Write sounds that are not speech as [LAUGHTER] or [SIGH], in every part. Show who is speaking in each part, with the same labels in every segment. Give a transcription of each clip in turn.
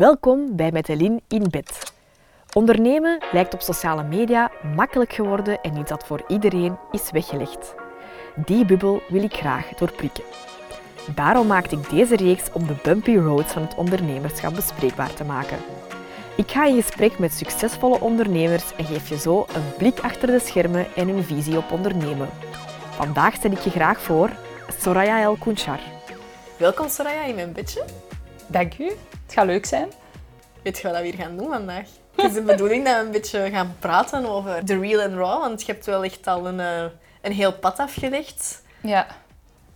Speaker 1: Welkom bij Metelin in bed. Ondernemen lijkt op sociale media makkelijk geworden en iets dat voor iedereen is weggelegd. Die bubbel wil ik graag doorprikken. Daarom maakte ik deze reeks om de bumpy roads van het ondernemerschap bespreekbaar te maken. Ik ga in gesprek met succesvolle ondernemers en geef je zo een blik achter de schermen en hun visie op ondernemen. Vandaag stel ik je graag voor Soraya El Kounchar. Welkom Soraya in mijn bedje.
Speaker 2: Dank u. Het gaat leuk zijn.
Speaker 1: Weet je wat we hier gaan doen vandaag? Het is de bedoeling dat we een beetje gaan praten over the real and raw, want je hebt wel echt al een, eh, een heel pad afgelegd.
Speaker 2: Ja.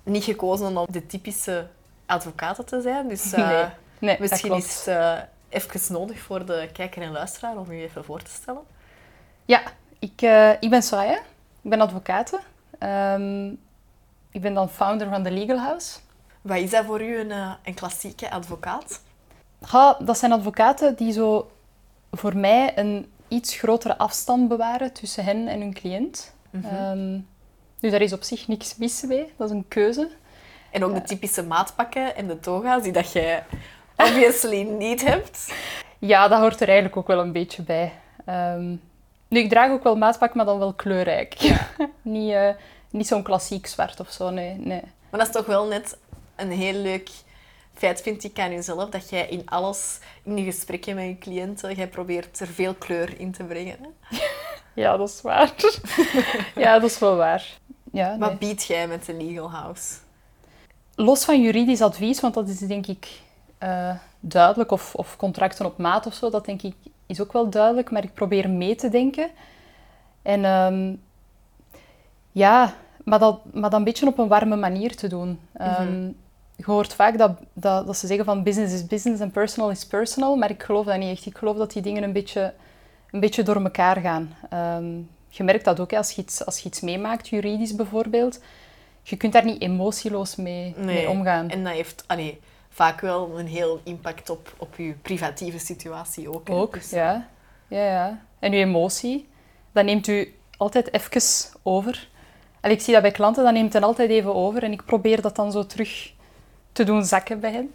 Speaker 1: Niet gekozen om de typische advocaten te zijn, dus uh, [LAUGHS]
Speaker 2: nee, nee,
Speaker 1: misschien is het uh, even nodig voor de kijker en luisteraar om u even voor te stellen.
Speaker 2: Ja, ik, ik ben Soraya. Ik ben advocaat. Um, ik ben dan founder van The Legal House.
Speaker 1: Wat is dat voor u, een, een klassieke advocaat?
Speaker 2: Dat zijn advocaten die zo voor mij een iets grotere afstand bewaren tussen hen en hun cliënt. Mm -hmm. dus daar is op zich niks mis mee. Dat is een keuze.
Speaker 1: En ook de typische maatpakken en de toga's die dat jij obviously [LAUGHS] niet hebt.
Speaker 2: Ja, dat hoort er eigenlijk ook wel een beetje bij. Um, nu, ik draag ook wel maatpak, maar dan wel kleurrijk. [LAUGHS] Niet uh, niet zo'n klassiek zwart of zo, nee, nee.
Speaker 1: Maar dat is toch wel net een heel leuk feit vind ik aan jezelf dat jij in alles, in je gesprekken met je cliënten, jij probeert er veel kleur in te brengen. Hè? [LAUGHS]
Speaker 2: Ja, dat is waar. [LAUGHS] ja, dat is wel waar. Ja, nee.
Speaker 1: Wat biedt jij met de Legal House?
Speaker 2: Los van juridisch advies, want dat is denk ik uh, duidelijk, of, of contracten op maat of zo, dat denk ik is ook wel duidelijk, maar ik probeer mee te denken. En um, ja, maar dat, maar dat een beetje op een warme manier te doen. Um, mm -hmm je hoort vaak dat, dat, dat, ze zeggen van business is business en personal is personal, maar ik geloof dat niet echt. Ik geloof dat die dingen een beetje, een beetje door elkaar gaan. Um, je merkt dat ook als je, iets, als je iets meemaakt, juridisch bijvoorbeeld. Je kunt daar niet emotieloos mee,
Speaker 1: nee.
Speaker 2: mee omgaan.
Speaker 1: En dat heeft allee, vaak wel een heel impact op, op je privatieve situatie ook.
Speaker 2: Ook, dus, ja. ja. ja. En je emotie, dat neemt u altijd even over. Allee, ik zie dat bij klanten, dat neemt hen altijd even over. En ik probeer dat dan zo terug te doen zakken bij hen.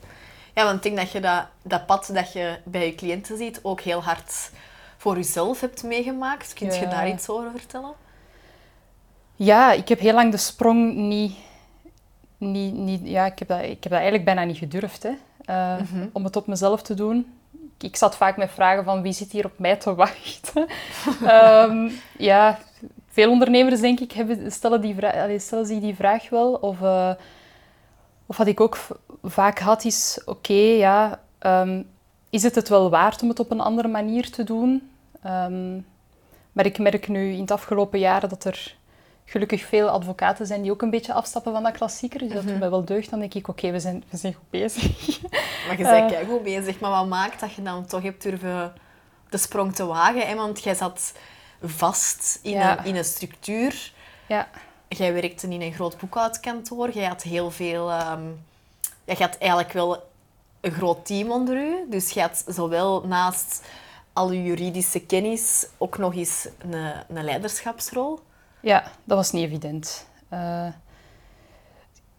Speaker 1: Ja, want ik denk dat je dat, dat pad dat je bij je cliënten ziet ook heel hard voor jezelf hebt meegemaakt. Kun je daar iets over vertellen?
Speaker 2: Ja, ik heb heel lang de sprong niet... niet, niet ja, ik heb, dat, ik heb dat eigenlijk bijna niet gedurfd, hè. Uh, mm -hmm. om het op mezelf te doen. Ik, ik, zat vaak met vragen van wie zit hier op mij te wachten. um, [LAUGHS] ja, veel ondernemers, denk ik, hebben, stellen, die stellen zich die vraag wel. Of... Uh, of wat ik ook vaak had, is: oké, okay, ja, um, is het het wel waard om het op een andere manier te doen? Um, maar ik merk nu in het afgelopen jaren dat er gelukkig veel advocaten zijn die ook een beetje afstappen van dat klassieker. Dus dat doet mij wel deugd. Dan denk ik: oké, okay, we, zijn, we zijn goed bezig. [LAUGHS]
Speaker 1: Maar je bent uh, goed bezig. Maar wat maakt dat je dan toch hebt durven de sprong te wagen? Hè? Want jij zat vast in, ja. een, in een structuur.
Speaker 2: Ja.
Speaker 1: Jij werkte in een groot boekhoudkantoor. Jij had heel veel... Um, jij had eigenlijk wel een groot team onder u. Dus je had zowel naast al je juridische kennis ook nog eens een, een leiderschapsrol.
Speaker 2: Ja, dat was niet evident. Uh,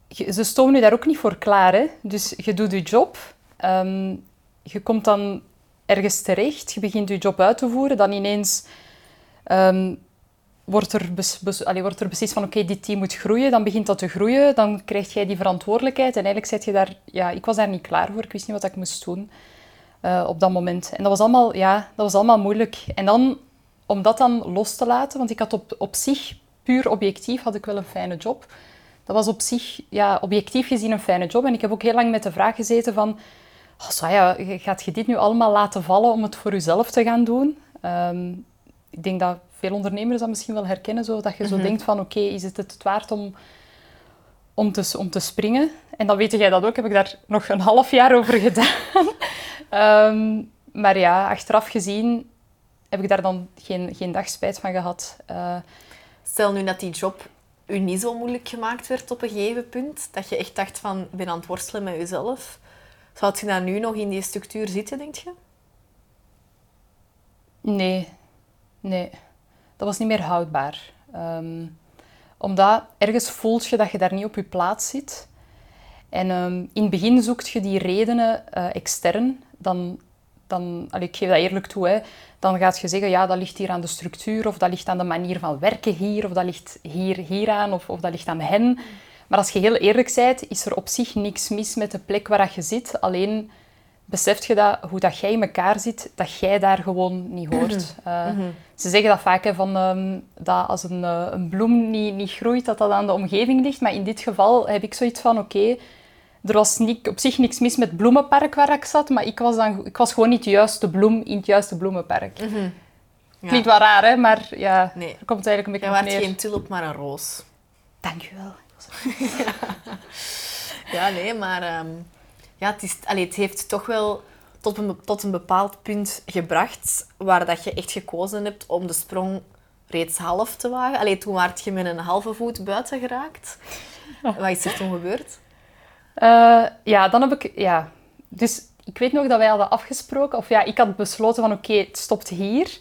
Speaker 2: ze stomen u daar ook niet voor klaar. Hè? Dus je doet je job. Um, je komt dan ergens terecht. Je begint je job uit te voeren. Dan ineens... Um, wordt er, bes, bes, wordt er beslist van oké, dit team moet groeien, dan begint dat te groeien, dan krijg jij die verantwoordelijkheid en eigenlijk zit je daar, ja, ik was daar niet klaar voor, ik wist niet wat ik moest doen uh, op dat moment. En dat was allemaal, ja, dat was allemaal moeilijk. En dan, om dat dan los te laten, want ik had op, op zich, puur objectief, had ik wel een fijne job. Dat was op zich, ja, objectief gezien een fijne job. En ik heb ook heel lang met de vraag gezeten van, oh, gaat je dit nu allemaal laten vallen om het voor jezelf te gaan doen? Um, ik denk dat veel ondernemers dat misschien wel herkennen, zo, dat je zo mm -hmm. denkt van oké, okay, is het het waard om, om, te, om te springen? En dan weet jij dat ook, heb ik daar nog een half jaar over gedaan. um, [LAUGHS] maar ja, achteraf gezien heb ik daar dan geen, geen dag spijt van gehad. Uh,
Speaker 1: Stel nu dat die job u niet zo moeilijk gemaakt werd op een gegeven punt, dat je echt dacht van, ben aan het worstelen met jezelf. Zou je dan nu nog in die structuur zitten, denk je?
Speaker 2: Nee, nee dat was niet meer houdbaar. Um, omdat ergens voelt je dat je daar niet op je plaats zit. En um, in het begin zoekt je die redenen uh, extern. Dan dan ik geef dat eerlijk toe, hè, dan gaat je zeggen, ja, dat ligt hier aan de structuur, of dat ligt aan de manier van werken hier, of dat ligt hier, hieraan, of, of dat ligt aan hen. Maar als je heel eerlijk bent, is er op zich niks mis met de plek waar je zit. Alleen beseft je dat, hoe dat jij in elkaar zit, dat jij daar gewoon niet hoort. Uh, Ze zeggen dat vaak, hè, van, ehm, dat als een, uh, een bloem niet, niet groeit, dat dat aan de omgeving ligt. Maar in dit geval heb ik zoiets van, oké, er was niet, op zich niks mis met het bloemenpark waar ik zat, maar ik was, dan, ik was gewoon niet de juiste bloem in het juiste bloemenpark.
Speaker 1: Mhm. Ja.
Speaker 2: Klinkt wel raar, hè? maar ja,
Speaker 1: Nee.
Speaker 2: er komt eigenlijk een beetje
Speaker 1: Jij was
Speaker 2: neer.
Speaker 1: geen tulp, maar een roos.
Speaker 2: Dank je wel. [LAUGHS]
Speaker 1: Ja, nee, maar ehm, ja, het, is, allee, het heeft toch wel tot een, tot een bepaald punt gebracht waar dat je echt gekozen hebt om de sprong reeds half te wagen. Allee, toen waart je met een halve voet buiten geraakt. Wat is er toen gebeurd?
Speaker 2: Eh, ja, dan heb ik... Ja. Dus ik weet nog dat wij hadden afgesproken, of ja, ik had besloten van oké, het stopt hier.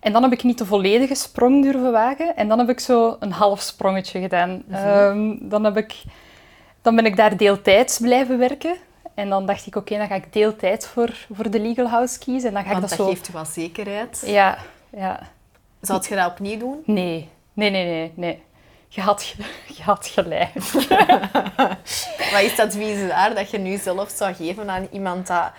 Speaker 2: En dan heb ik niet de volledige sprong durven wagen. En dan heb ik zo een half sprongetje gedaan. Ehm, dan, heb ik, dan ben ik daar deeltijds blijven werken. En dan dacht ik, oké, dan ga ik deeltijds voor, voor de Legal House kiezen. En dan ga
Speaker 1: Want
Speaker 2: ik
Speaker 1: dat
Speaker 2: dat, zo...
Speaker 1: geeft je wel zekerheid.
Speaker 2: Ja, ja.
Speaker 1: Zou je dat opnieuw doen?
Speaker 2: Nee, nee, nee, nee. nee. Je, had, [LAUGHS] je had gelijk. [LAUGHS]
Speaker 1: Wat is dat daar dat je nu zelf zou geven aan iemand dat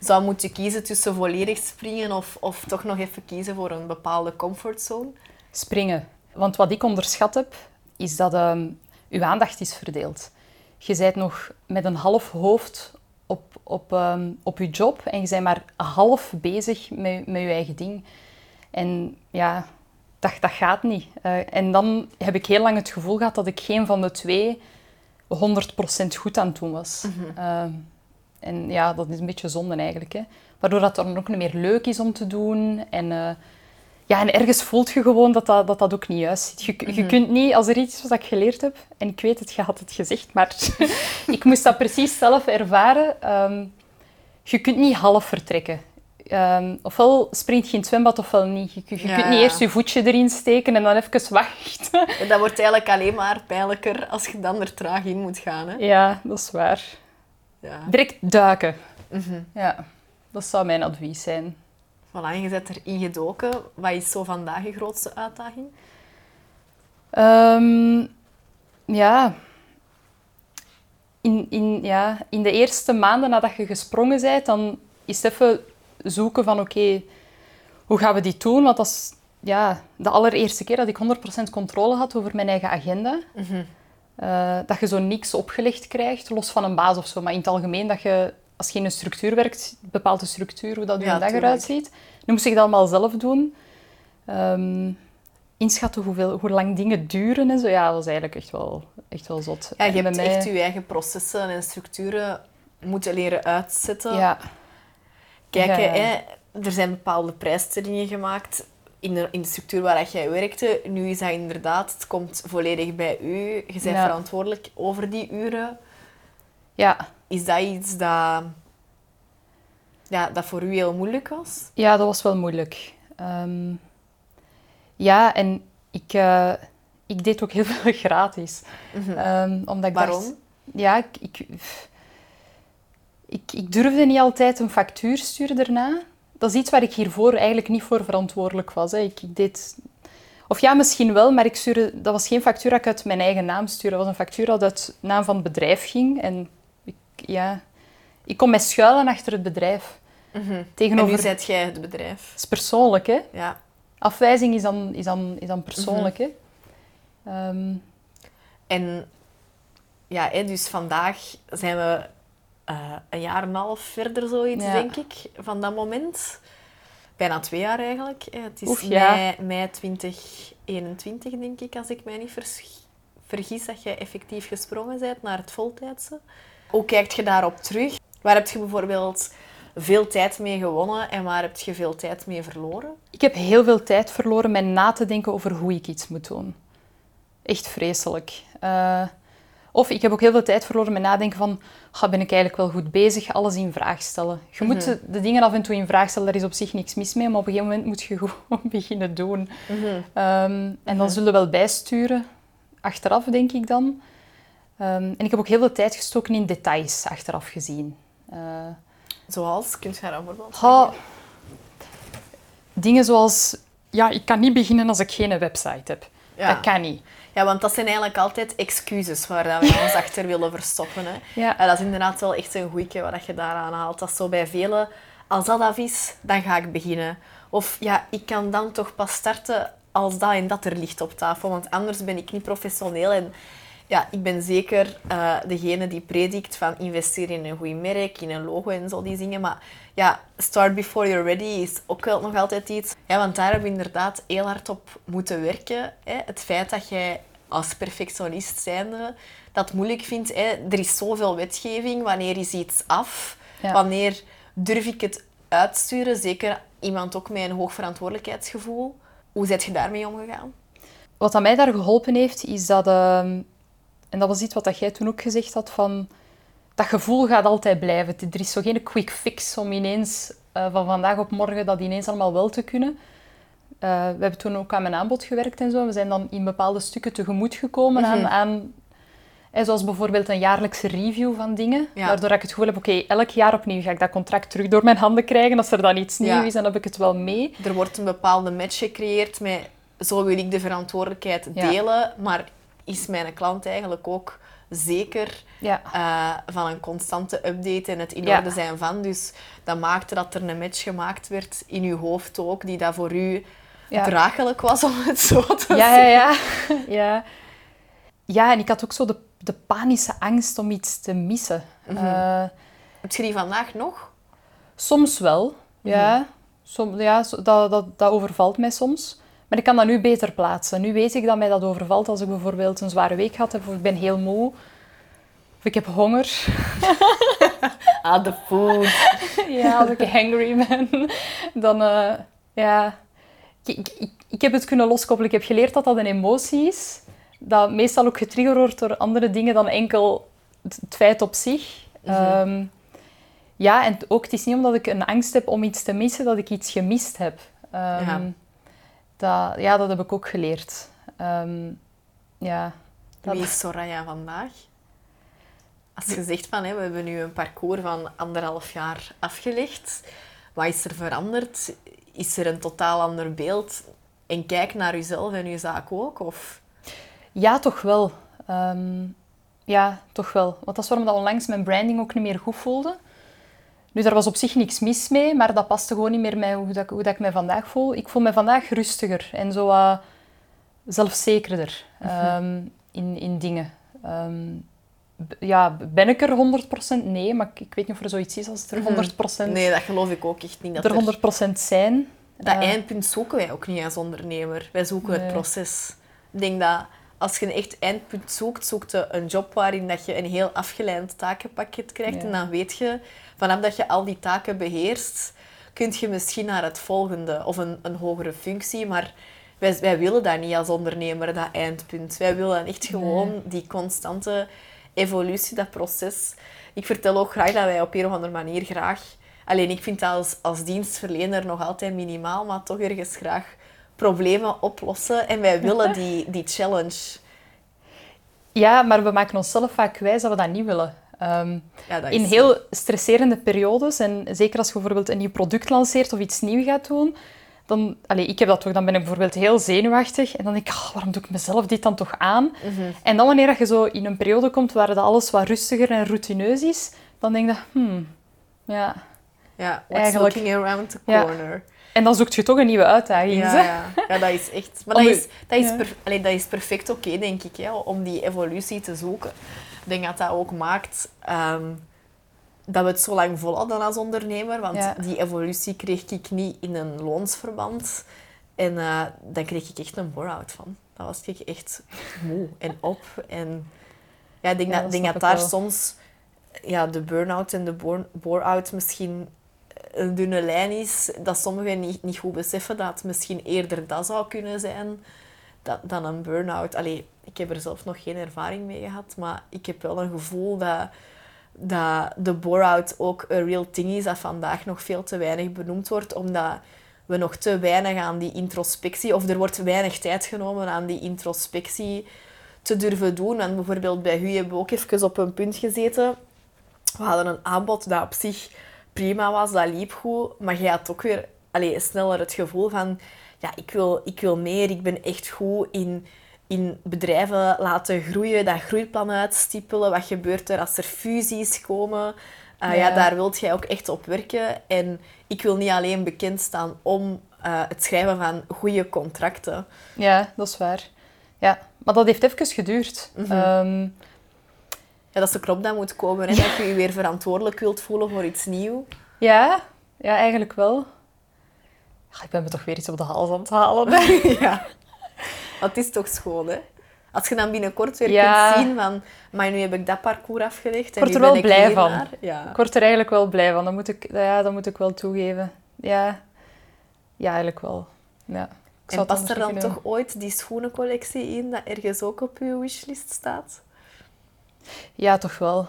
Speaker 1: zou moeten kiezen tussen volledig springen of, of toch nog even kiezen voor een bepaalde comfortzone?
Speaker 2: Springen. Want wat ik onderschat heb, is dat ehm uw aandacht is verdeeld. Je bent nog met een half hoofd op, op, ehm, op je job en je bent maar half bezig met, met je eigen ding. En ja, dat, dat gaat niet. Eh, en dan heb ik heel lang het gevoel gehad dat ik geen van de twee 100% goed aan het doen was. Ehm, en ja, dat is een beetje zonde eigenlijk. Hè. Waardoor dat dan ook niet meer leuk is om te doen. En, eh, ja, en ergens voelt je gewoon dat dat, dat, dat ook niet juist zit. Je, je kunt niet, als er iets is wat ik geleerd heb, en ik weet het, je had het gezegd, maar [LAUGHS] ik moest dat precies zelf ervaren. ehm, je kunt niet half vertrekken. Ehm, ofwel springt je in het zwembad, ofwel niet. Je, je
Speaker 1: Ja,
Speaker 2: kunt niet eerst je voetje erin steken en dan even wachten. [LAUGHS]
Speaker 1: En dat wordt eigenlijk alleen maar pijnlijker als je dan er traag in moet gaan. Hè?
Speaker 2: ja, dat is waar.
Speaker 1: Ja.
Speaker 2: Direct duiken.
Speaker 1: Mhm.
Speaker 2: Ja, dat zou mijn advies zijn.
Speaker 1: Voilà, en je bent erin gedoken. Wat is zo vandaag je grootste uitdaging?
Speaker 2: Ehm, ja. In, in, ja, in de eerste maanden nadat je gesprongen bent, dan is het even zoeken van oké, hoe gaan we dit doen? Want dat is ja, de allereerste keer dat ik 100% controle had over mijn eigen agenda. Eh, dat je zo niks opgelegd krijgt, los van een baas of zo. Maar in het algemeen, dat je, als je in een structuur werkt, een bepaalde structuur, hoe dat je
Speaker 1: Ja,
Speaker 2: dag eruit ziet. Nu moest ik dat allemaal zelf doen. Ehm, inschatten hoeveel, hoe lang dingen duren en zo. Ja, dat was eigenlijk echt wel, echt wel zot.
Speaker 1: Ja, je
Speaker 2: En
Speaker 1: hebt
Speaker 2: mij-
Speaker 1: echt je eigen processen en structuren moeten leren uitzetten.
Speaker 2: Ja,
Speaker 1: Kijken,
Speaker 2: Ja.
Speaker 1: Hè, er zijn bepaalde prijsstellingen gemaakt in de, in de structuur waar jij werkte. Nu is dat inderdaad, het komt volledig bij u. Je bent
Speaker 2: Ja.
Speaker 1: verantwoordelijk over die uren.
Speaker 2: ja.
Speaker 1: Is dat iets dat, ja, dat voor u heel moeilijk was?
Speaker 2: ja, dat was wel moeilijk. Ehm, ja, en ik, eh, ik deed ook heel [LAUGHS] veel gratis. Ehm, omdat ik
Speaker 1: Waarom?
Speaker 2: dacht... Ja, ik, ik, ik, ik durfde niet altijd een factuur sturen daarna. Dat is iets waar ik hiervoor eigenlijk niet voor verantwoordelijk was. Hè. Ik, ik deed... Of ja, misschien wel, maar ik stuurde... dat was geen factuur dat ik uit mijn eigen naam stuurde. Dat was een factuur dat uit naam van het bedrijf ging. En ja, ik kon mij schuilen achter het bedrijf.
Speaker 1: En
Speaker 2: Tegenover...
Speaker 1: nu zijt jij het bedrijf.
Speaker 2: Het is persoonlijk, hè.
Speaker 1: Ja.
Speaker 2: Afwijzing is dan, is dan, is dan persoonlijk, hè. Ehm,
Speaker 1: En ja, hè, dus vandaag zijn we eh, een jaar en een half verder, zoiets,
Speaker 2: Ja.
Speaker 1: denk ik, van dat moment. Bijna twee jaar eigenlijk. Het is
Speaker 2: Oef, ja.
Speaker 1: mei, mei 2021, denk ik, als ik mij niet vergis, dat jij effectief gesprongen bent naar het voltijdse. Hoe kijkt je daarop terug? Waar heb je bijvoorbeeld veel tijd mee gewonnen en waar heb je veel tijd mee verloren?
Speaker 2: Ik heb heel veel tijd verloren met na te denken over hoe ik iets moet doen. Echt vreselijk. Eh, of ik heb ook heel veel tijd verloren met nadenken van, "Ga, ben ik eigenlijk wel goed bezig? Alles in vraag stellen. Je moet de, de dingen af en toe in vraag stellen, daar is op zich niks mis mee, maar op een gegeven moment moet je [LAUGHS] gewoon beginnen doen. Ehm, en dan zullen we wel bijsturen, achteraf denk ik dan. Ehm, en ik heb ook heel veel tijd gestoken in details, achteraf gezien. Eh,
Speaker 1: Zoals? Kun je daar een voorbeeld
Speaker 2: Ha, dingen zoals... Ja, ik kan niet beginnen als ik geen website heb.
Speaker 1: Ja.
Speaker 2: Dat kan niet.
Speaker 1: Ja, want dat zijn eigenlijk altijd excuses waar dat we ons [LAUGHS] achter willen verstoppen. Hè.
Speaker 2: Ja.
Speaker 1: En dat is inderdaad wel echt een goeie wat je daaraan haalt. Dat is zo bij velen, als dat af is, dan ga ik beginnen. Of ja, ik kan dan toch pas starten als dat en dat er ligt op tafel, want anders ben ik niet professioneel. En ja, ik ben zeker eh, degene die predikt van investeer in een goed merk, in een logo en zo die dingen. Maar ja, start before you're ready is ook wel nog altijd iets. Ja, want daar hebben we inderdaad heel hard op moeten werken. Hè. Het feit dat jij als perfectionist zijnde dat moeilijk vindt. Hè. Er is zoveel wetgeving. Wanneer is iets af?
Speaker 2: Ja.
Speaker 1: Wanneer durf ik het uitsturen? Zeker iemand ook met een hoog verantwoordelijkheidsgevoel. Hoe zit je daarmee omgegaan?
Speaker 2: Wat aan mij daar geholpen heeft, is dat... ehm, en dat was iets wat dat jij toen ook gezegd had, van... Dat gevoel gaat altijd blijven. Er is zo geen quick fix om ineens eh, van vandaag op morgen dat ineens allemaal wel te kunnen. Eh, we hebben toen ook aan mijn aanbod gewerkt en zo. We zijn dan in bepaalde stukken tegemoet gekomen
Speaker 1: Mhm.
Speaker 2: aan... aan hè, zoals bijvoorbeeld een jaarlijkse review van dingen.
Speaker 1: Ja.
Speaker 2: Waardoor ik het gevoel heb, oké, elk jaar opnieuw ga ik dat contract terug door mijn handen krijgen. Als er dan iets nieuws
Speaker 1: Ja.
Speaker 2: is, dan heb ik het wel mee.
Speaker 1: Er wordt een bepaalde match gecreëerd met zo wil ik de verantwoordelijkheid
Speaker 2: Ja.
Speaker 1: delen, maar is mijn klant eigenlijk ook zeker
Speaker 2: Ja.
Speaker 1: eh, van een constante update en het in
Speaker 2: Ja.
Speaker 1: orde zijn van. Dus dat maakte dat er een match gemaakt werd in uw hoofd ook, die dat voor u
Speaker 2: Ja.
Speaker 1: draaglijk was, om het zo te
Speaker 2: Ja, ja,
Speaker 1: zeggen.
Speaker 2: ja. [LAUGHS] ja. Ja, en ik had ook zo de, de panische angst om iets te missen. Eh,
Speaker 1: Heb je die vandaag nog?
Speaker 2: soms wel, ja. Som, ja dat, dat, dat overvalt mij soms. Maar ik kan dat nu beter plaatsen. Nu weet ik dat mij dat overvalt als ik bijvoorbeeld een zware week had of ik ben heel moe, of ik heb honger. [LAUGHS]
Speaker 1: Ah, de food. [LAUGHS]
Speaker 2: ja, als ik hangry ben, dan... eh, ja... Ik, ik, heb het kunnen loskoppelen. Ik heb geleerd dat dat een emotie is. Dat meestal ook getriggerd wordt door andere dingen dan enkel het, het feit op zich. Ehm, ja, en ook, het is niet omdat ik een angst heb om iets te missen, dat ik iets gemist heb. Ehm,
Speaker 1: Ja.
Speaker 2: Dat, ja, dat heb ik ook geleerd. Ehm, ja. Dat-
Speaker 1: Wie is Soraya vandaag? Als je zegt van, hè, we hebben nu een parcours van anderhalf jaar afgelegd. Wat is er veranderd? Is er een totaal ander beeld? En kijk naar uzelf en uw zaak ook? Of...
Speaker 2: Ja, toch wel. Ehm, ja, toch wel. Want dat is waarom dat onlangs mijn branding ook niet meer goed voelde. Nu, daar was op zich niks mis mee, maar dat paste gewoon niet meer bij hoe, dat, ik- hoe dat ik me vandaag voel. Ik voel me vandaag rustiger en zo wat zelfzekerder ehm, in, in dingen. Ehm, ja, ben ik er 100%? Nee, maar ik, weet niet of er zoiets is als het er 100%,
Speaker 1: Nee, dat geloof ik ook echt niet. Dat,
Speaker 2: er
Speaker 1: er-
Speaker 2: 100% zijn.
Speaker 1: dat
Speaker 2: Eh,
Speaker 1: eindpunt zoeken wij ook niet als ondernemer. Wij zoeken het proces. Ik denk dat als je een echt eindpunt zoekt, zoekt je een job waarin dat je een heel afgeleid takenpakket krijgt.
Speaker 2: Ja.
Speaker 1: En dan weet je, vanaf dat je al die taken beheerst, kun je misschien naar het volgende of een, een hogere functie. Maar wij, wij willen dat niet als ondernemer, dat eindpunt. Wij willen echt gewoon die constante evolutie, dat proces. Ik vertel ook graag dat wij op een of andere manier graag... Alleen ik vind dat als, als dienstverlener nog altijd minimaal, maar toch ergens graag problemen oplossen. En wij willen die, die challenge.
Speaker 2: Ja, maar we maken onszelf vaak wijs dat we dat niet willen. Ehm,
Speaker 1: Ja, dat
Speaker 2: in heel stresserende periodes, en zeker als je bijvoorbeeld een nieuw product lanceert of iets nieuws gaat doen, dan, allee, ik heb dat toch, dan ben ik bijvoorbeeld heel zenuwachtig en dan denk ik, "Ah, waarom doe ik mezelf dit dan toch aan?
Speaker 1: Mhm.
Speaker 2: En dan wanneer dat je zo in een periode komt waar dat alles wat rustiger en routineus is, dan denk je, hmm, ja.
Speaker 1: Ja, what's
Speaker 2: Eigenlijk-
Speaker 1: looking around the
Speaker 2: Ja. En dan zoek je toch een nieuwe uitdaging.
Speaker 1: Ja, ja. ja, dat is echt... Maar [LAUGHS] dat is, dat is, per- dat is perfect oké, denk ik, hè, om die evolutie te zoeken. Ik denk dat dat ook maakt ehm, dat we het zo lang volhouden als ondernemer. Want
Speaker 2: Ja.
Speaker 1: die evolutie kreeg ik niet in een loonsverband. En eh dan kreeg ik echt een bore-out van. Dan was ik echt moe en op. En ja, ik denk
Speaker 2: Ja,
Speaker 1: dat,
Speaker 2: dat
Speaker 1: denk dat daar
Speaker 2: wel.
Speaker 1: soms ja, de burn-out en de bore- bore-out misschien een dunne lijn is. Dat sommigen niet, niet goed beseffen dat het misschien eerder dat zou kunnen zijn da- dan een burn-out. Allee, ik heb er zelf nog geen ervaring mee gehad, maar ik heb wel een gevoel dat, dat de bore-out ook een real thing is dat vandaag nog veel te weinig benoemd wordt, omdat we nog te weinig aan die introspectie, of er wordt weinig tijd genomen aan die introspectie te durven doen. En bijvoorbeeld bij u hebben we ook even op een punt gezeten. We hadden een aanbod dat op zich prima was, dat liep goed. Maar je had ook weer allee, sneller het gevoel van... Ja, ik wil, ik wil meer. Ik ben echt goed in, in bedrijven laten groeien. Dat groeiplan uitstippelen. Wat gebeurt er als er fusies komen? Uh, ja.
Speaker 2: Ja.
Speaker 1: daar wilt jij ook echt op werken. En ik wil niet alleen bekend staan om eh, het schrijven van goede contracten.
Speaker 2: Ja, dat is waar. Ja, maar dat heeft even geduurd.
Speaker 1: Mhm.
Speaker 2: Ehm,
Speaker 1: Ja, dat is de knop dat moet komen. En dat je je weer verantwoordelijk wilt voelen voor iets nieuws.
Speaker 2: ja, ja, eigenlijk wel. Ja, ik ben me toch weer iets op de hals aan het halen. hè. [LAUGHS]
Speaker 1: ja. Het is toch schoon, hè? Als je dan binnenkort weer
Speaker 2: Ja.
Speaker 1: kunt zien van... Maar nu heb ik dat parcours afgelegd en
Speaker 2: word
Speaker 1: nu
Speaker 2: er wel
Speaker 1: ben ik
Speaker 2: blij van.
Speaker 1: Ja.
Speaker 2: Ik word er eigenlijk wel blij van. Dat moet ik, ja, dat moet ik wel toegeven. Ja, ja eigenlijk wel. Ja. Ik
Speaker 1: En past er dan toch ooit die schoenencollectie in dat ergens ook op uw wishlist staat?
Speaker 2: Ja, toch wel.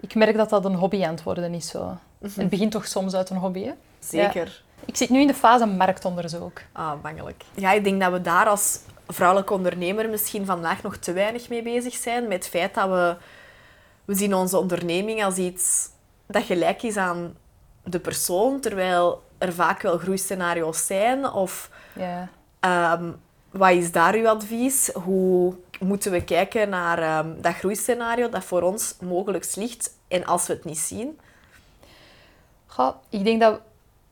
Speaker 2: Ik merk dat dat een hobby aan het worden is. Zo. Het begint toch soms uit een hobby, hè?
Speaker 1: Zeker.
Speaker 2: Ik zit nu in de fase marktonderzoek.
Speaker 1: Ah, bangelijk. Ja, ik denk dat we daar als vrouwelijke ondernemer misschien vandaag nog te weinig mee bezig zijn. Met het feit dat we... We zien onze onderneming als iets dat gelijk is aan de persoon, terwijl er vaak wel groeiscenario's zijn. Of
Speaker 2: Ja.
Speaker 1: ehm, wat is daar uw advies? Hoe moeten we kijken naar ehm, dat groeiscenario dat voor ons mogelijk ligt en als we het niet zien?
Speaker 2: Ik denk dat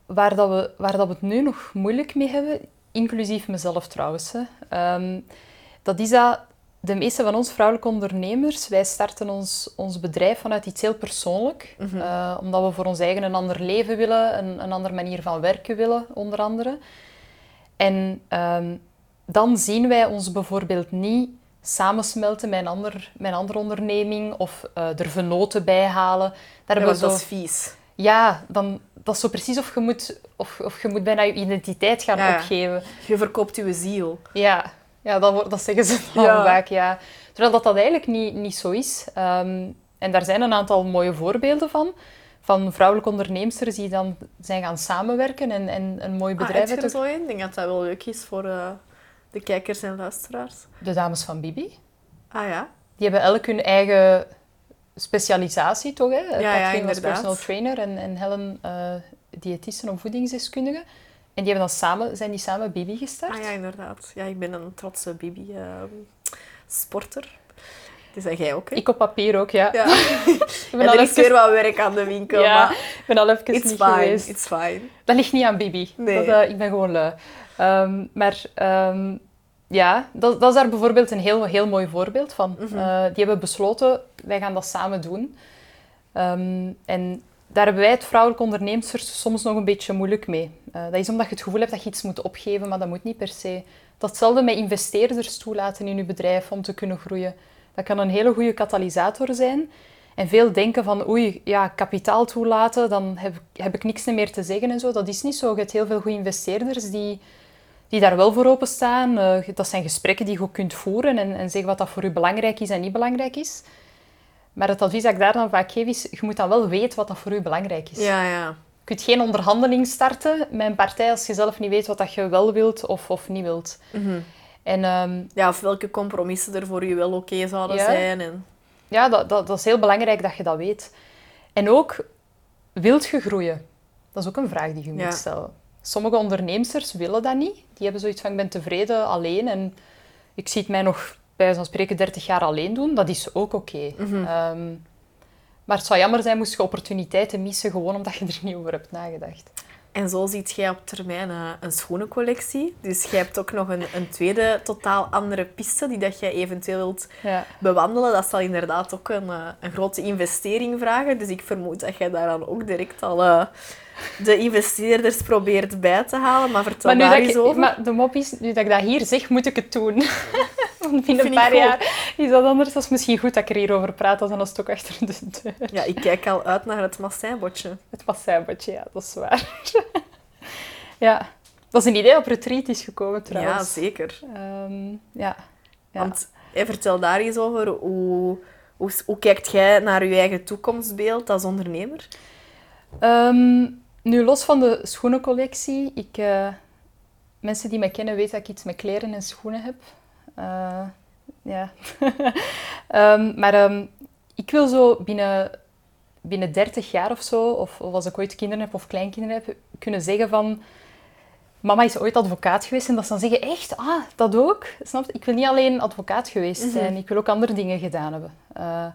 Speaker 2: waar, dat we, waar dat we het nu nog moeilijk mee hebben, inclusief mezelf trouwens, hè, ehm, dat is dat de meeste van ons vrouwelijke ondernemers, wij starten ons, ons bedrijf vanuit iets heel persoonlijk. eh, omdat we voor ons eigen een ander leven willen, een, een andere manier van werken willen, onder andere. En ehm, dan zien wij ons bijvoorbeeld niet samensmelten met een, ander, een andere onderneming of eh, er venoten bij halen. Daar
Speaker 1: Ja,
Speaker 2: hebben
Speaker 1: want
Speaker 2: zo...
Speaker 1: dat is vies.
Speaker 2: Ja, dan, dat is zo precies of je moet, of, of je moet bijna je identiteit gaan
Speaker 1: Ja,
Speaker 2: opgeven.
Speaker 1: Je verkoopt uw ziel.
Speaker 2: Ja, ja dat, wordt- dat zeggen ze dan
Speaker 1: Ja.
Speaker 2: vaak, ja. Terwijl dat, dat eigenlijk niet, niet zo is. Ehm, en daar zijn een aantal mooie voorbeelden van. Van vrouwelijke onderneemsters die dan zijn gaan samenwerken en, en een mooi
Speaker 1: Ah,
Speaker 2: bedrijf
Speaker 1: heb je er
Speaker 2: hebben.
Speaker 1: zo denk dat dat wel leuk is voor eh, de kijkers en luisteraars.
Speaker 2: De dames van Bibi.
Speaker 1: Ah ja?
Speaker 2: Die hebben elk hun eigen specialisatie, toch? Hè?
Speaker 1: Ja, ja,
Speaker 2: Katrien was
Speaker 1: inderdaad.
Speaker 2: personal trainer en, en Helen eh diëtisten of voedingsdeskundige. En die hebben dan samen, zijn die samen Bibi gestart.
Speaker 1: Ah ja, inderdaad. Ja, ik ben een trotse Bibi-sporter. dus dat jij ook, hè?
Speaker 2: Ik op papier ook, ja.
Speaker 1: Ja. [LAUGHS]
Speaker 2: Ik ben [LAUGHS]
Speaker 1: En
Speaker 2: al
Speaker 1: er is
Speaker 2: even-
Speaker 1: weer wat werk aan de winkel,
Speaker 2: ja,
Speaker 1: maar
Speaker 2: ik ben al even
Speaker 1: it's
Speaker 2: niet
Speaker 1: fine,
Speaker 2: geweest.
Speaker 1: it's fine.
Speaker 2: Dat ligt niet aan Bibi.
Speaker 1: Nee.
Speaker 2: Dat, eh, ik ben gewoon lui. Ehm, maar ehm, ja, dat, dat is daar bijvoorbeeld een heel, heel mooi voorbeeld van.
Speaker 1: Mhm.
Speaker 2: Eh, die hebben besloten, wij gaan dat samen doen. Ehm, en daar hebben wij het vrouwelijke onderneemsters soms nog een beetje moeilijk mee. Eh, dat is omdat je het gevoel hebt dat je iets moet opgeven, maar dat moet niet per se. Datzelfde met investeerders toelaten in je bedrijf om te kunnen groeien. Dat kan een hele goede katalysator zijn. En veel denken van, oei, ja, kapitaal toelaten, dan heb, ik- heb ik niks meer te zeggen en zo. Dat is niet zo. Je hebt heel veel goede investeerders die, die daar wel voor openstaan. Eh, dat zijn gesprekken die je ook kunt voeren en, en zeggen wat dat voor u belangrijk is en niet belangrijk is. Maar het advies dat ik daar dan vaak geef is, je moet dan wel weten wat dat voor u belangrijk is.
Speaker 1: Ja, ja.
Speaker 2: Je kunt geen onderhandeling starten met een partij als je zelf niet weet wat dat je wel wilt of, of niet wilt.
Speaker 1: Mhm.
Speaker 2: En ehm,
Speaker 1: Ja, of welke compromissen er voor u wel oké zouden
Speaker 2: Ja.
Speaker 1: zijn. En...
Speaker 2: ja, dat, dat, dat is heel belangrijk dat je dat weet. En ook, wilt je groeien? Dat is ook een vraag die je
Speaker 1: Ja.
Speaker 2: moet stellen. Sommige onderneemsters willen dat niet. Die hebben zoiets van, ik ben tevreden alleen en ik zie het mij nog, bij van spreken, 30 jaar alleen doen. Dat is ook oké.
Speaker 1: Mhm.
Speaker 2: Ehm, maar het zou jammer zijn moest je opportuniteiten missen gewoon omdat je er niet over hebt nagedacht.
Speaker 1: En zo ziet jij op termijn eh, een schoenencollectie. Dus jij hebt ook nog een, een tweede, totaal andere piste die dat jij eventueel wilt
Speaker 2: Ja.
Speaker 1: bewandelen. Dat zal inderdaad ook een, eh, een grote investering vragen. Dus ik vermoed dat jij daar dan ook direct al eh, de investeerders probeert bij te halen. Maar vertel
Speaker 2: Maar, nu
Speaker 1: daar eens
Speaker 2: ik,
Speaker 1: over.
Speaker 2: maar de mop is, nu dat ik dat hier zeg, moet ik het doen. [LAUGHS] Want binnen een paar jaar is dat anders. Dat is misschien goed dat ik er hierover praat, dan een stok achter de deur.
Speaker 1: Ja, ik kijk al uit naar het massijnbotje.
Speaker 2: Het massagebotje, ja, dat is waar. [LAUGHS] ja, dat is een idee op retreat is gekomen
Speaker 1: Ja,
Speaker 2: trouwens.
Speaker 1: zeker.
Speaker 2: Ehm, ja. ja.
Speaker 1: Want vertel daar eens over. Hoe, hoe, hoe kijkt jij naar je eigen toekomstbeeld als ondernemer?
Speaker 2: Ehm, nu, los van de schoenencollectie. Ik, eh, mensen die mij kennen weten dat ik iets met kleren en schoenen heb. Eh, ja. [LAUGHS] Ehm, maar ehm, ik wil zo binnen binnen 30 jaar of zo, of, of als ik ooit kinderen heb of kleinkinderen heb, kunnen zeggen van... Mama is ooit advocaat geweest en dat ze dan zeggen, echt? Ah, dat ook? Snap je? Ik wil niet alleen advocaat geweest
Speaker 1: Mhm.
Speaker 2: zijn, ik wil ook andere dingen gedaan hebben. Eh,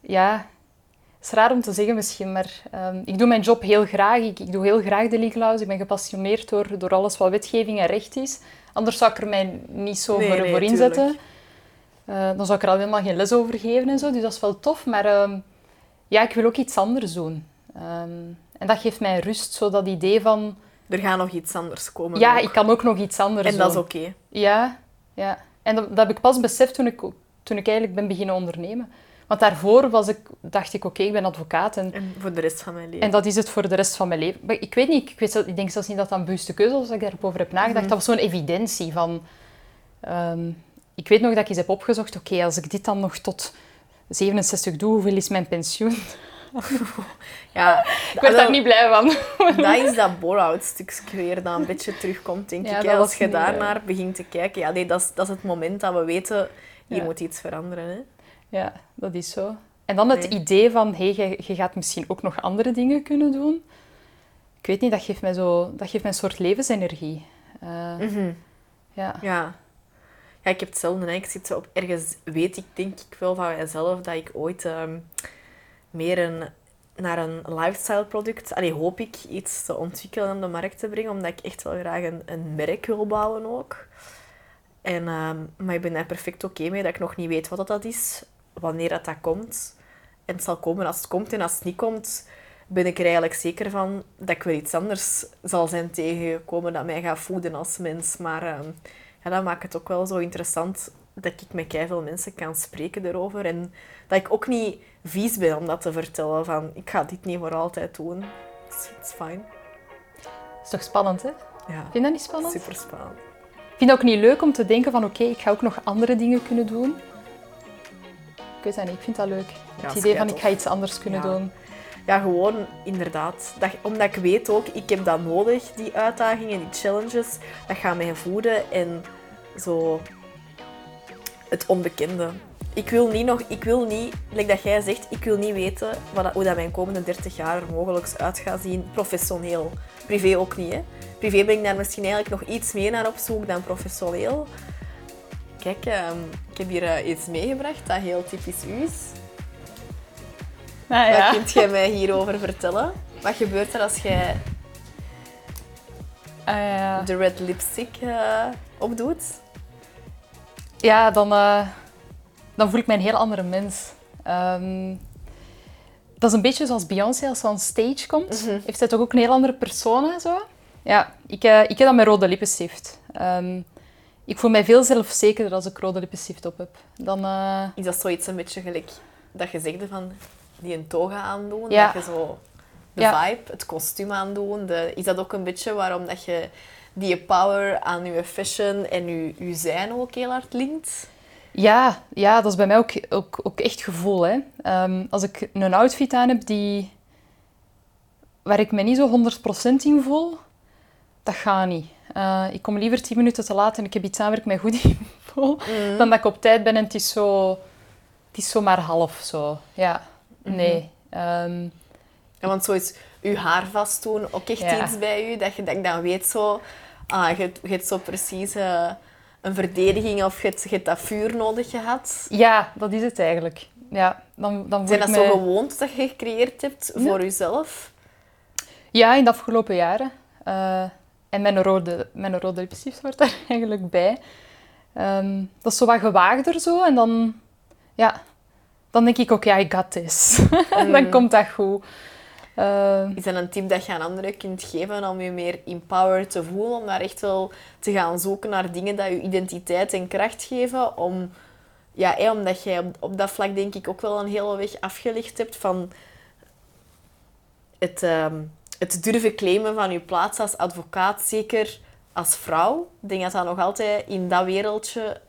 Speaker 2: ja, is raar om te zeggen misschien, maar ehm, ik doe mijn job heel graag. Ik, ik doe heel graag de legal house. Ik ben gepassioneerd door, door alles wat wetgeving en recht is. Anders zou ik er mij niet zo
Speaker 1: Nee,
Speaker 2: voor,
Speaker 1: nee,
Speaker 2: voor
Speaker 1: tuurlijk.
Speaker 2: inzetten. Eh, dan zou ik er al helemaal geen les over geven en zo. Dus dat is wel tof. Maar ehm, ja, ik wil ook iets anders doen. Ehm, en dat geeft mij rust, zo dat idee van...
Speaker 1: Er gaat nog iets anders komen.
Speaker 2: Ja,
Speaker 1: ook.
Speaker 2: ik kan ook nog iets anders
Speaker 1: En dat is
Speaker 2: doen.
Speaker 1: oké.
Speaker 2: Ja, ja. En dat, dat heb ik pas beseft toen ik, toen ik eigenlijk ben beginnen ondernemen. Want daarvoor was ik, dacht ik, oké, ik ben advocaat en,
Speaker 1: En voor de rest van mijn leven.
Speaker 2: en dat is het voor de rest van mijn leven. Maar ik weet niet, ik, weet, ik denk zelfs niet dat dat een bewuste keuze was, dat ik daarover heb nagedacht.
Speaker 1: Mhm.
Speaker 2: Dat was zo'n evidentie van... ehm, ik weet nog dat ik eens heb opgezocht, oké, als ik dit dan nog tot 67 doe, hoeveel is mijn pensioen? [LAUGHS]
Speaker 1: Ja,
Speaker 2: Ik werd daar niet blij van. [LAUGHS]
Speaker 1: Dat is dat bore-out stukje weer dat een beetje terugkomt, denk
Speaker 2: Ja,
Speaker 1: ik. hè. Als je daarnaar begint te kijken, ja, nee, dat, is, dat is het moment dat we weten, hier
Speaker 2: Ja.
Speaker 1: moet iets veranderen. Hè.
Speaker 2: Ja, dat is zo. En dan het
Speaker 1: Nee.
Speaker 2: idee van, hé, hey, je, je gaat misschien ook nog andere dingen kunnen doen. Ik weet niet, dat geeft mij, zo, dat geeft mij een soort levensenergie. Eh, ja.
Speaker 1: Ja. Ja, ik heb hetzelfde. Hè. Ik zit zo op ergens, weet ik denk ik wel van mijzelf, dat ik ooit ehm, meer een, naar een lifestyle product, allee, hoop ik, iets te ontwikkelen en op de markt te brengen, omdat ik echt wel graag een, een merk wil bouwen ook. En, ehm, maar ik ben daar perfect oké mee, dat ik nog niet weet wat dat is, wanneer dat, dat komt. En het zal komen als het komt. En als het niet komt, ben ik er eigenlijk zeker van dat ik weer iets anders zal zijn tegengekomen dat mij gaat voeden als mens. Maar ehm, ja, dat maakt het ook wel zo interessant dat ik met veel mensen kan spreken erover. En dat ik ook niet vies ben om dat te vertellen. Van, ik ga dit niet voor altijd doen. Het is fijn.
Speaker 2: is toch spannend, hè?
Speaker 1: Ja,
Speaker 2: Vind je dat niet spannend?
Speaker 1: super spannend.
Speaker 2: Ik vind het ook niet leuk om te denken van, oké, ik ga ook nog andere dingen kunnen doen. Ik weet dat niet, ik vind dat leuk.
Speaker 1: Ja,
Speaker 2: het idee van, ik ga iets anders kunnen
Speaker 1: Ja.
Speaker 2: doen.
Speaker 1: Ja, gewoon inderdaad. Dat, omdat ik weet ook, ik heb dat nodig, die uitdagingen, die challenges. Dat gaat mij voeden en zo het onbekende. Ik wil niet nog, ik wil niet, like dat jij zegt, ik wil niet weten wat, hoe dat mijn komende 30 jaar er mogelijk uit gaat zien, professioneel. Privé ook niet, hè. Privé ben ik daar misschien eigenlijk nog iets meer naar op zoek dan professioneel. Kijk, ehm, heb hier eh, iets meegebracht dat heel typisch u is.
Speaker 2: Ah,
Speaker 1: Wat
Speaker 2: ja.
Speaker 1: kunt jij mij hierover vertellen? Wat gebeurt er als jij
Speaker 2: Ah, ja.
Speaker 1: de red lipstick eh, opdoet?
Speaker 2: Ja, dan, eh, dan voel ik mij een heel andere mens. Ehm, dat is een beetje zoals Beyoncé als ze on stage komt.
Speaker 1: Mhm.
Speaker 2: Heeft zij toch ook een heel andere persona? Zo? Ja, ik, eh, ik heb dat met rode lippenstift. Ehm, ik voel mij veel zelfzekerder als ik rode lippenstift op heb. Dan, eh,
Speaker 1: Is dat zoiets een beetje gelijk dat je zegde van die een toga aandoen?
Speaker 2: Ja.
Speaker 1: Dat je zo de
Speaker 2: Ja.
Speaker 1: vibe, het kostuum aandoen. De, is dat ook een beetje waarom dat je die power aan je fashion en je, je zijn ook heel hard linkt?
Speaker 2: ja, ja, dat is bij mij ook, ook, ook echt gevoel. Hè. Ehm, als ik een outfit aan heb die, waar ik me niet zo 100% in voel, dat gaat niet. Eh, ik kom liever 10 minuten te laat en ik heb iets aan waar ik me goed [LAUGHS] in voel, dan dat ik op tijd ben en het is zo, het is zo maar half zo. Ja, nee. Ehm,
Speaker 1: Ja, want zo is je haar vast doen ook echt
Speaker 2: Ja.
Speaker 1: iets bij je, dat je, dat je dan weet zo... Ah, je, hebt- je hebt zo precies eh, een verdediging of je hebt, je hebt dat vuur nodig gehad.
Speaker 2: ja, dat is het eigenlijk. Ja, dan, dan
Speaker 1: Zijn
Speaker 2: ik
Speaker 1: dat zo gewoontes dat je gecreëerd hebt voor jezelf?
Speaker 2: Ja, in de afgelopen jaren. Eh, en mijn rode, mijn rode lipstift hoort daar [LAUGHS] eigenlijk bij. Ehm, dat is zo wat gewaagder zo. En dan, ja, dan denk ik ook, ja, I got this. [LAUGHS] dan komt dat goed. Eh,
Speaker 1: Is dat een tip dat je aan anderen kunt geven om je meer empowered te voelen? Om daar echt wel te gaan zoeken naar dingen dat je identiteit en kracht geven? Om, ja, hè, omdat jij op, op dat vlak denk ik ook wel een hele weg afgelegd hebt van het, ehm, het durven claimen van je plaats als advocaat, zeker als vrouw. Ik denk dat dat nog altijd in dat wereldje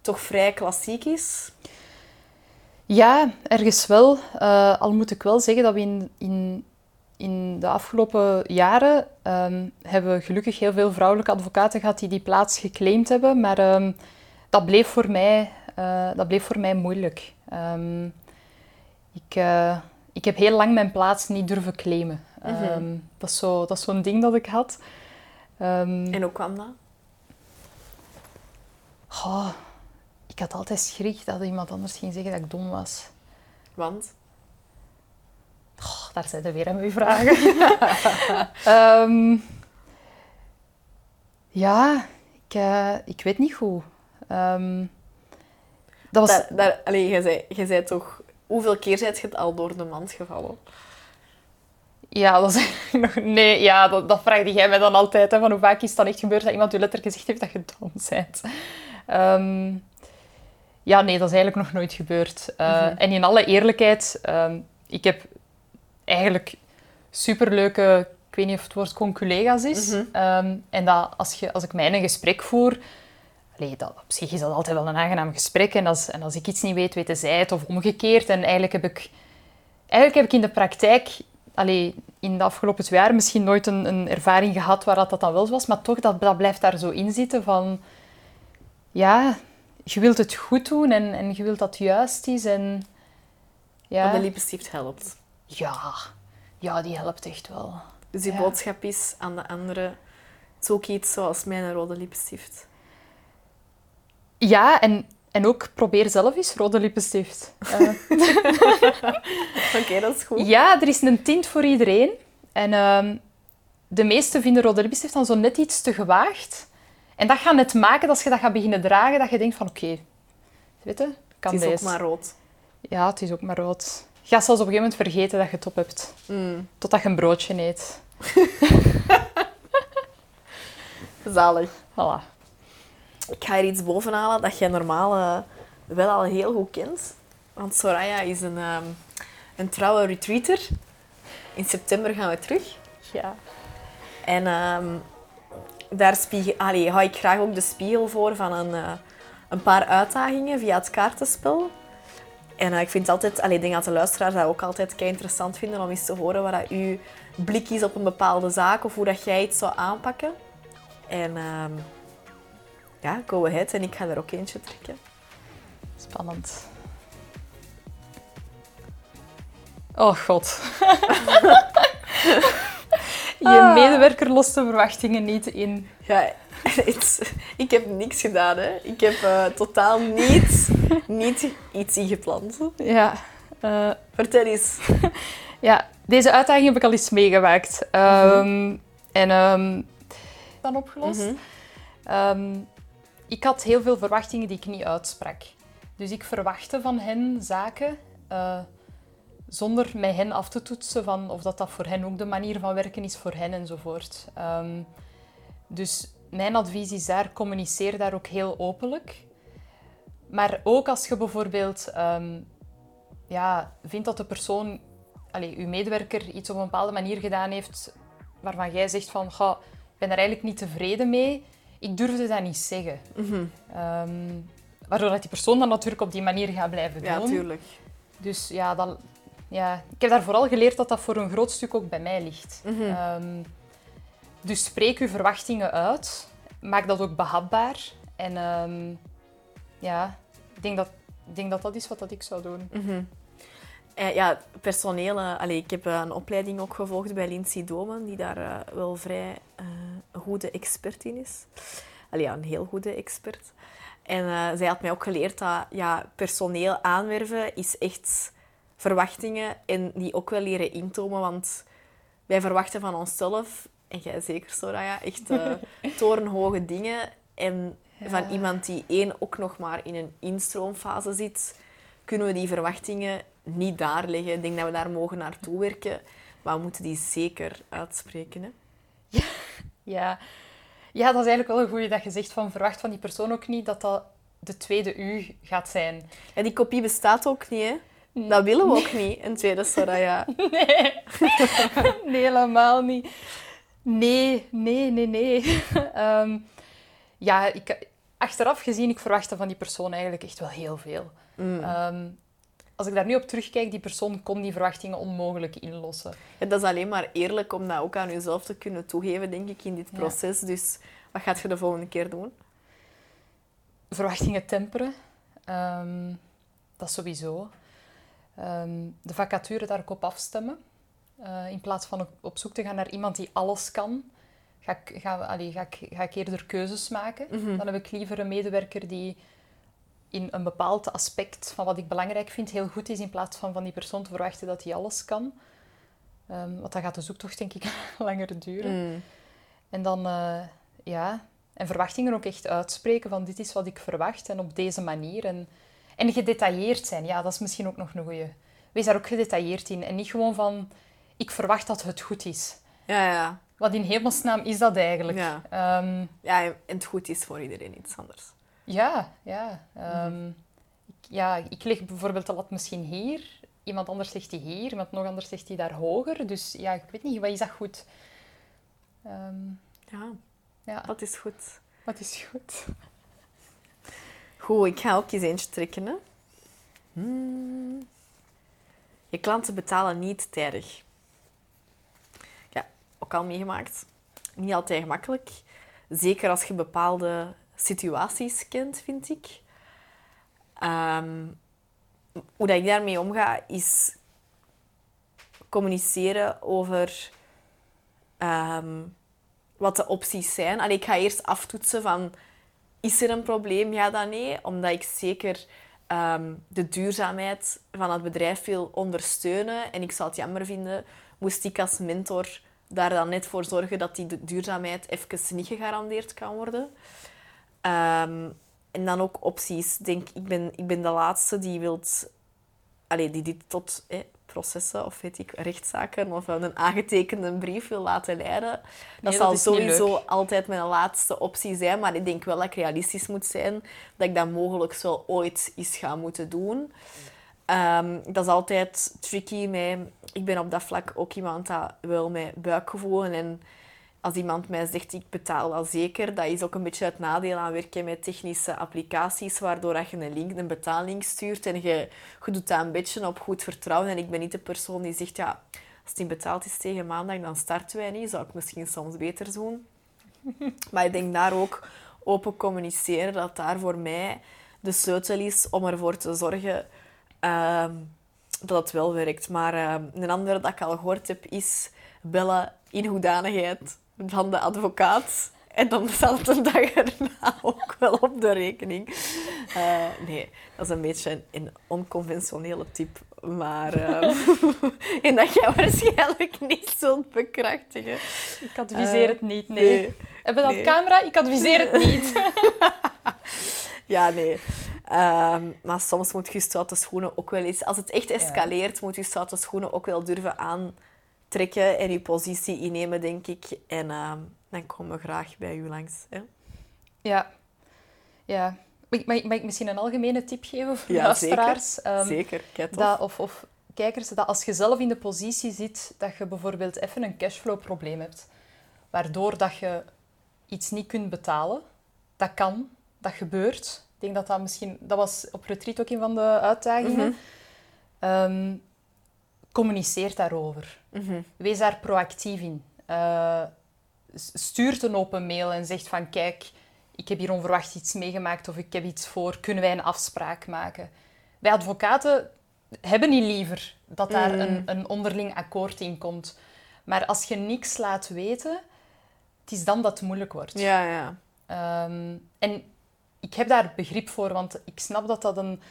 Speaker 1: toch vrij klassiek is.
Speaker 2: ja, ergens wel. Eh, al moet ik wel zeggen dat we in, in, in de afgelopen jaren ehm, hebben gelukkig heel veel vrouwelijke advocaten gehad die die plaats geclaimd hebben. Maar ehm, dat, bleef voor mij, eh, dat bleef voor mij moeilijk. Ehm, ik, eh, ik heb heel lang mijn plaats niet durven claimen.
Speaker 1: Mhm.
Speaker 2: Ehm, dat is zo- dat is zo'n ding dat ik had. Ehm,
Speaker 1: En hoe kwam dat?
Speaker 2: ik had altijd schrik dat iemand anders ging zeggen dat ik dom was.
Speaker 1: Want?
Speaker 2: Daar zijn er weer aan uw vragen. [LAUGHS] Ehm, ja, ik, eh, ik weet niet goed. Ehm, dat was...
Speaker 1: Daar, daar, allee, jij, zei, jij zei toch... Hoeveel keer zijt je het al door de mand gevallen?
Speaker 2: Ja, dat is nog... [LAUGHS] Nee, ja, dat, dat vraagde jij mij dan altijd. Hè, van hoe vaak is het dan echt gebeurd dat iemand u letterlijk gezegd heeft dat je dom bent? Ehm, ja, nee, dat is eigenlijk nog nooit gebeurd. Eh,
Speaker 1: Mhm.
Speaker 2: En in alle eerlijkheid, ehm, ik heb eigenlijk superleuke... Ik weet niet of het woord conculega's is.
Speaker 1: Mhm.
Speaker 2: Ehm, en dat als, je, als ik mij een gesprek voer... Allee, dat, op zich is dat altijd wel een aangenaam gesprek. En als, en als ik iets niet weet, weten zij het. Of omgekeerd. En eigenlijk heb ik... Eigenlijk heb ik in de praktijk... Allee, in de afgelopen twee jaar misschien nooit een, een ervaring gehad waar dat, dat dan wel was. Maar toch, dat, dat blijft daar zo in zitten van... Ja, je wilt het goed doen en, en je wilt dat het juist is. En, ja,
Speaker 1: de lippenstift helpt.
Speaker 2: ja, ja, die helpt echt wel.
Speaker 1: Dus die
Speaker 2: Ja.
Speaker 1: boodschap is aan de anderen... Het is ook iets zoals mijn rode lippenstift.
Speaker 2: Ja, en, en ook probeer zelf eens rode lippenstift. Eh, [LAUGHS]
Speaker 1: Oké, dat is goed.
Speaker 2: ja, er is een tint voor iedereen. En ehm, de meesten vinden rode lippenstift dan zo net iets te gewaagd. En dat gaat net maken, dat als je dat gaat beginnen dragen, dat je denkt van oké, weet je, kan
Speaker 1: het is
Speaker 2: deze.
Speaker 1: ook maar rood.
Speaker 2: Ja, het is ook maar rood. Je gaat zelfs op een gegeven moment vergeten dat je het op hebt.
Speaker 1: Mm,
Speaker 2: Totdat je een broodje eet. [LAUGHS]
Speaker 1: zalig.
Speaker 2: Voilà.
Speaker 1: Ik ga er iets boven halen dat jij normaal eh, wel al heel goed kent. Want Soraya is een, ehm, een trouwe retreater. In september gaan we terug.
Speaker 2: Ja.
Speaker 1: En ehm, daar spiegel, allee, hou ik graag ook de spiegel voor van een, eh, een paar uitdagingen via het kaartenspel. En eh, ik vind altijd, allee, ik denk dat de luisteraars dat ook altijd kei interessant vinden om eens te horen wat dat uw blik is op een bepaalde zaak of hoe dat jij iets zou aanpakken. En ehm, ja, go ahead. En ik ga er ook eentje trekken.
Speaker 2: Spannend. Oh god. [LAUGHS] Je
Speaker 1: Ah.
Speaker 2: medewerker lost de verwachtingen niet in.
Speaker 1: Ja, [LAUGHS] ik heb niks gedaan. Hè. Ik heb eh, totaal niet, [LAUGHS] niet iets ingepland.
Speaker 2: Ja. eh,
Speaker 1: Vertel eens.
Speaker 2: ja, deze uitdaging heb ik al eens meegemaakt. Ehm, En ehm, dan opgelost.
Speaker 1: Mhm.
Speaker 2: Ehm, ik had heel veel verwachtingen die ik niet uitsprak. Dus ik verwachtte van hen zaken eh, zonder met hen af te toetsen van of dat, dat voor hen ook de manier van werken is voor hen enzovoort. Ehm, dus mijn advies is daar, communiceer daar ook heel openlijk. Maar ook als je bijvoorbeeld ehm, ja, vindt dat de persoon, allee, uw medewerker, iets op een bepaalde manier gedaan heeft waarvan jij zegt van, "Goh, ik ben er eigenlijk niet tevreden mee, ik durfde dat niet zeggen.
Speaker 1: Mhm.
Speaker 2: Ehm, waardoor dat die persoon dan natuurlijk op die manier gaat blijven doen.
Speaker 1: Ja, tuurlijk.
Speaker 2: Dus ja, dan, ja, ik heb daar vooral geleerd dat dat voor een groot stuk ook bij mij ligt.
Speaker 1: Mhm.
Speaker 2: Ehm, dus spreek uw verwachtingen uit. Maak dat ook behapbaar. En ehm, ja, ik denk dat, ik denk dat dat is wat dat ik zou doen.
Speaker 1: Mhm. Eh, ja, personeel. allee, ik heb eh, een opleiding ook gevolgd bij Lindsay Domen, die daar wel vrij goede expert in is. Allee, ja, een heel goede expert. En zij had mij ook geleerd dat ja, personeel aanwerven is echt verwachtingen en die ook wel leren intomen, want wij verwachten van onszelf, en jij zeker Soraya, echt [LAUGHS] torenhoge dingen. En van iemand die één ook nog maar in een instroomfase zit, kunnen we die verwachtingen niet daar leggen. Ik denk dat we daar mogen naartoe werken, maar we moeten die zeker uitspreken. Hè?
Speaker 2: Ja. ja, dat is eigenlijk wel een goede dat je zegt van verwacht van die persoon ook niet dat dat de tweede u gaat zijn.
Speaker 1: Ja, die kopie bestaat ook niet, hè? Dat willen we ook niet, een tweede Soraya. [LAUGHS]
Speaker 2: Nee. [LAUGHS] nee, helemaal niet. Nee, nee, nee, nee. [LAUGHS] Ehm, ja, ik, achteraf gezien, ik verwachtte van die persoon eigenlijk echt wel heel veel.
Speaker 1: Mm.
Speaker 2: Ehm, als ik daar nu op terugkijk, die persoon kon die verwachtingen onmogelijk inlossen.
Speaker 1: Ja, dat is alleen maar eerlijk om dat ook aan jezelf te kunnen toegeven, denk ik, in dit
Speaker 2: Ja.
Speaker 1: proces. Dus wat gaat je de volgende keer doen?
Speaker 2: Verwachtingen temperen, ehm, dat sowieso. ehm, de vacature daar ook op afstemmen. Eh, in plaats van op, op zoek te gaan naar iemand die alles kan, ga ik, ga, allee, ga ik, ga ik eerder keuzes maken.
Speaker 1: Mhm.
Speaker 2: Dan heb ik liever een medewerker die in een bepaald aspect van wat ik belangrijk vind heel goed is, in plaats van van die persoon te verwachten dat hij alles kan. Ehm, want dan gaat de zoektocht denk ik [LAUGHS] langer duren.
Speaker 1: Mm.
Speaker 2: En dan, eh, ja, en verwachtingen ook echt uitspreken van dit is wat ik verwacht en op deze manier. En, en gedetailleerd zijn, ja, dat is misschien ook nog een goeie. Wees daar ook gedetailleerd in en niet gewoon van ik verwacht dat het goed is.
Speaker 1: Ja, ja.
Speaker 2: Wat in hemelsnaam is dat eigenlijk?
Speaker 1: Ja.
Speaker 2: Ehm,
Speaker 1: Ja, en het goed is voor iedereen iets anders.
Speaker 2: Ja, ja. ehm, ik, ja, ik leg bijvoorbeeld de lat misschien hier, iemand anders legt die hier, iemand nog anders legt die daar hoger. Dus ja, ik weet niet, wat is dat goed? Ehm,
Speaker 1: Ja,
Speaker 2: ja,
Speaker 1: dat is goed.
Speaker 2: wat is goed?
Speaker 1: Goed, ik ga ook eens eentje trekken. Hè. Hmm. Je klanten betalen niet tijdig. Ja, ook al meegemaakt. Niet altijd gemakkelijk. Zeker als je bepaalde situaties kent, vind ik. Ehm, hoe dat ik daarmee omga, is communiceren over ehm, wat de opties zijn. Allee, ik ga eerst aftoetsen van is er een probleem? Ja, dan nee. Omdat ik zeker ehm, de duurzaamheid van het bedrijf wil ondersteunen. En ik zou het jammer vinden, moest ik als mentor daar dan net voor zorgen dat die du- duurzaamheid even niet gegarandeerd kan worden. Ehm, en dan ook opties. Ik Denk, ik, ben, ik ben de laatste die wilt... Allee, die dit tot eh, processen of weet ik, rechtszaken of een aangetekende brief wil laten leiden. Dat
Speaker 2: dat
Speaker 1: zal sowieso altijd mijn laatste optie zijn. Maar ik denk wel dat ik realistisch moet zijn. Dat ik dat mogelijk wel ooit eens ga moeten doen. Ehm, dat is altijd tricky. Met, ik ben op dat vlak ook iemand dat wel met buikgevoel en als iemand mij zegt ik betaal wel zeker, dat is ook een beetje het nadeel aan werken met technische applicaties, waardoor dat je een link, een betaallink stuurt en je, je doet dat een beetje op goed vertrouwen. En ik ben niet de persoon die zegt, ja, als het niet betaald is tegen maandag, dan starten wij niet. Zou ik misschien soms beter doen. [LAUGHS] Maar ik denk daar ook open communiceren, dat daar voor mij de sleutel is om ervoor te zorgen ehm, dat het wel werkt. Maar ehm, een andere dat ik al gehoord heb, is bellen in hoedanigheid van de advocaat. En dan staat het een dag erna ook wel op de rekening. Eh, nee, dat is een beetje een, een onconventionele tip. Maar... ehm, [LAUGHS] en dat jij waarschijnlijk niet zult bekrachtigen.
Speaker 2: Ik adviseer
Speaker 1: Eh,
Speaker 2: het niet, nee.
Speaker 1: nee.
Speaker 2: Hebben we dat
Speaker 1: Nee.
Speaker 2: camera? Ik adviseer het [LAUGHS] niet.
Speaker 1: Ja, nee. Ehm, maar soms moet je stoute schoenen ook wel eens... Als het echt escaleert, moet je stoute schoenen ook wel durven en je positie innemen, denk ik. En ehm, dan komen we graag bij u langs. Hè?
Speaker 2: ja. Ja. Mag, ik- mag, ik- misschien een algemene tip geven voor de
Speaker 1: Ja,
Speaker 2: luisteraars? Ehm,
Speaker 1: Zeker, kijk tof.
Speaker 2: dat, of, of kijkers, dat als je zelf in de positie zit dat je bijvoorbeeld even een cashflow-probleem hebt, waardoor dat je iets niet kunt betalen, dat kan, dat gebeurt. Ik denk dat dat misschien... Dat was op retreat ook een van de uitdagingen.
Speaker 1: Mhm.
Speaker 2: Ehm, communiceer daarover.
Speaker 1: Mhm.
Speaker 2: Wees daar proactief in. Eh, stuurt een open mail en zegt van kijk, ik heb hier onverwacht iets meegemaakt of ik heb iets voor, kunnen wij een afspraak maken? Wij advocaten hebben niet liever dat daar
Speaker 1: Mm.
Speaker 2: een, een onderling akkoord in komt. Maar als je niks laat weten, het is dan dat het moeilijk wordt.
Speaker 1: Ja, ja.
Speaker 2: Ehm, en ik heb daar begrip voor, want ik snap dat dat, een,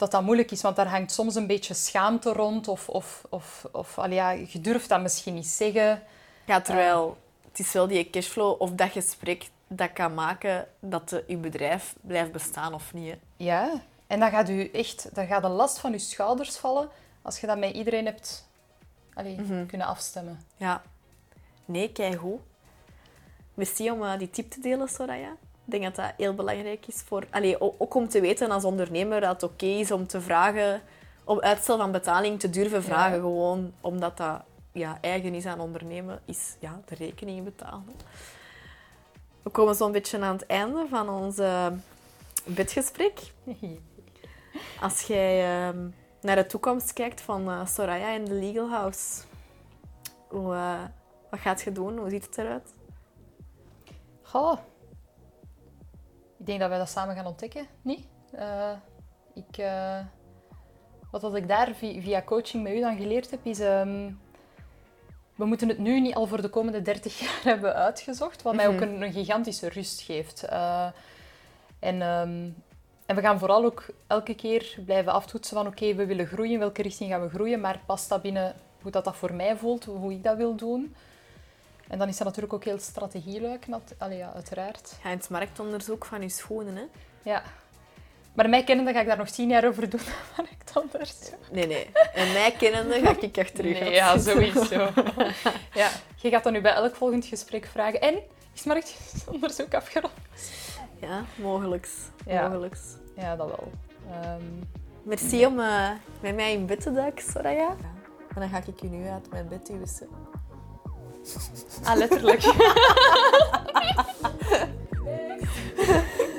Speaker 2: dat dat moeilijk is, want daar hangt soms een beetje schaamte rond, of, of, of, of allee, ja, je durft dat misschien niet zeggen.
Speaker 1: Ja, terwijl het is wel die cashflow of dat gesprek dat kan maken dat de, uw bedrijf blijft bestaan of niet. hè.
Speaker 2: Ja, en dan gaat, u echt, dan gaat de last van je schouders vallen als je dat met iedereen hebt allee,
Speaker 1: Mhm.
Speaker 2: kunnen afstemmen.
Speaker 1: Ja. Nee, kijk hoe. Merci om eh, die tip te delen, Soraya. Ik denk dat dat heel belangrijk is voor... Allee, ook om te weten als ondernemer dat het oké is om te vragen... Om uitstel van betaling te durven vragen.
Speaker 2: Ja.
Speaker 1: Gewoon omdat dat ja, eigen is aan ondernemen, is ja, de rekening betalen. We komen zo'n beetje aan het einde van ons bedgesprek. [LAUGHS] Als jij ehm, naar de toekomst kijkt van eh, Soraya en de Legal House, hoe, eh, wat gaat je doen? Hoe ziet het eruit?
Speaker 2: Goh. Ik denk dat wij dat samen gaan ontdekken, niet? Eh, ik, eh, wat dat ik daar vi- via coaching met u dan geleerd heb, is... ehm, we moeten het nu niet al voor de komende 30 [LAUGHS] jaar hebben uitgezocht, wat mij ook een, een gigantische rust geeft. Eh, en, ehm, en we gaan vooral ook elke keer blijven aftoetsen van oké, we willen groeien, in welke richting gaan we groeien, maar past dat binnen hoe dat, dat voor mij voelt, hoe ik dat wil doen. En dan is dat natuurlijk ook heel strategieluik, allee, ja, uiteraard.
Speaker 1: Het marktonderzoek van je schoenen, hè?
Speaker 2: Ja. Maar mij kennende ga ik daar nog tien jaar over doen, [LAUGHS] dan ik anders.
Speaker 1: Nee, nee. En mij kennende ga ik echt terug
Speaker 2: Nee, ja, sowieso. [LAUGHS] ja, je gaat dan nu bij elk volgend gesprek vragen. En, is marktonderzoek afgerond?
Speaker 1: Ja, mogelijks.
Speaker 2: Ja.
Speaker 1: mogelijks.
Speaker 2: Ja, dat wel. Ehm,
Speaker 1: Merci om eh, met mij in bed te duiken, Soraya. En dan ga ik je nu uit mijn bed duwen.
Speaker 2: Ah, letterlijk. [LAUGHS]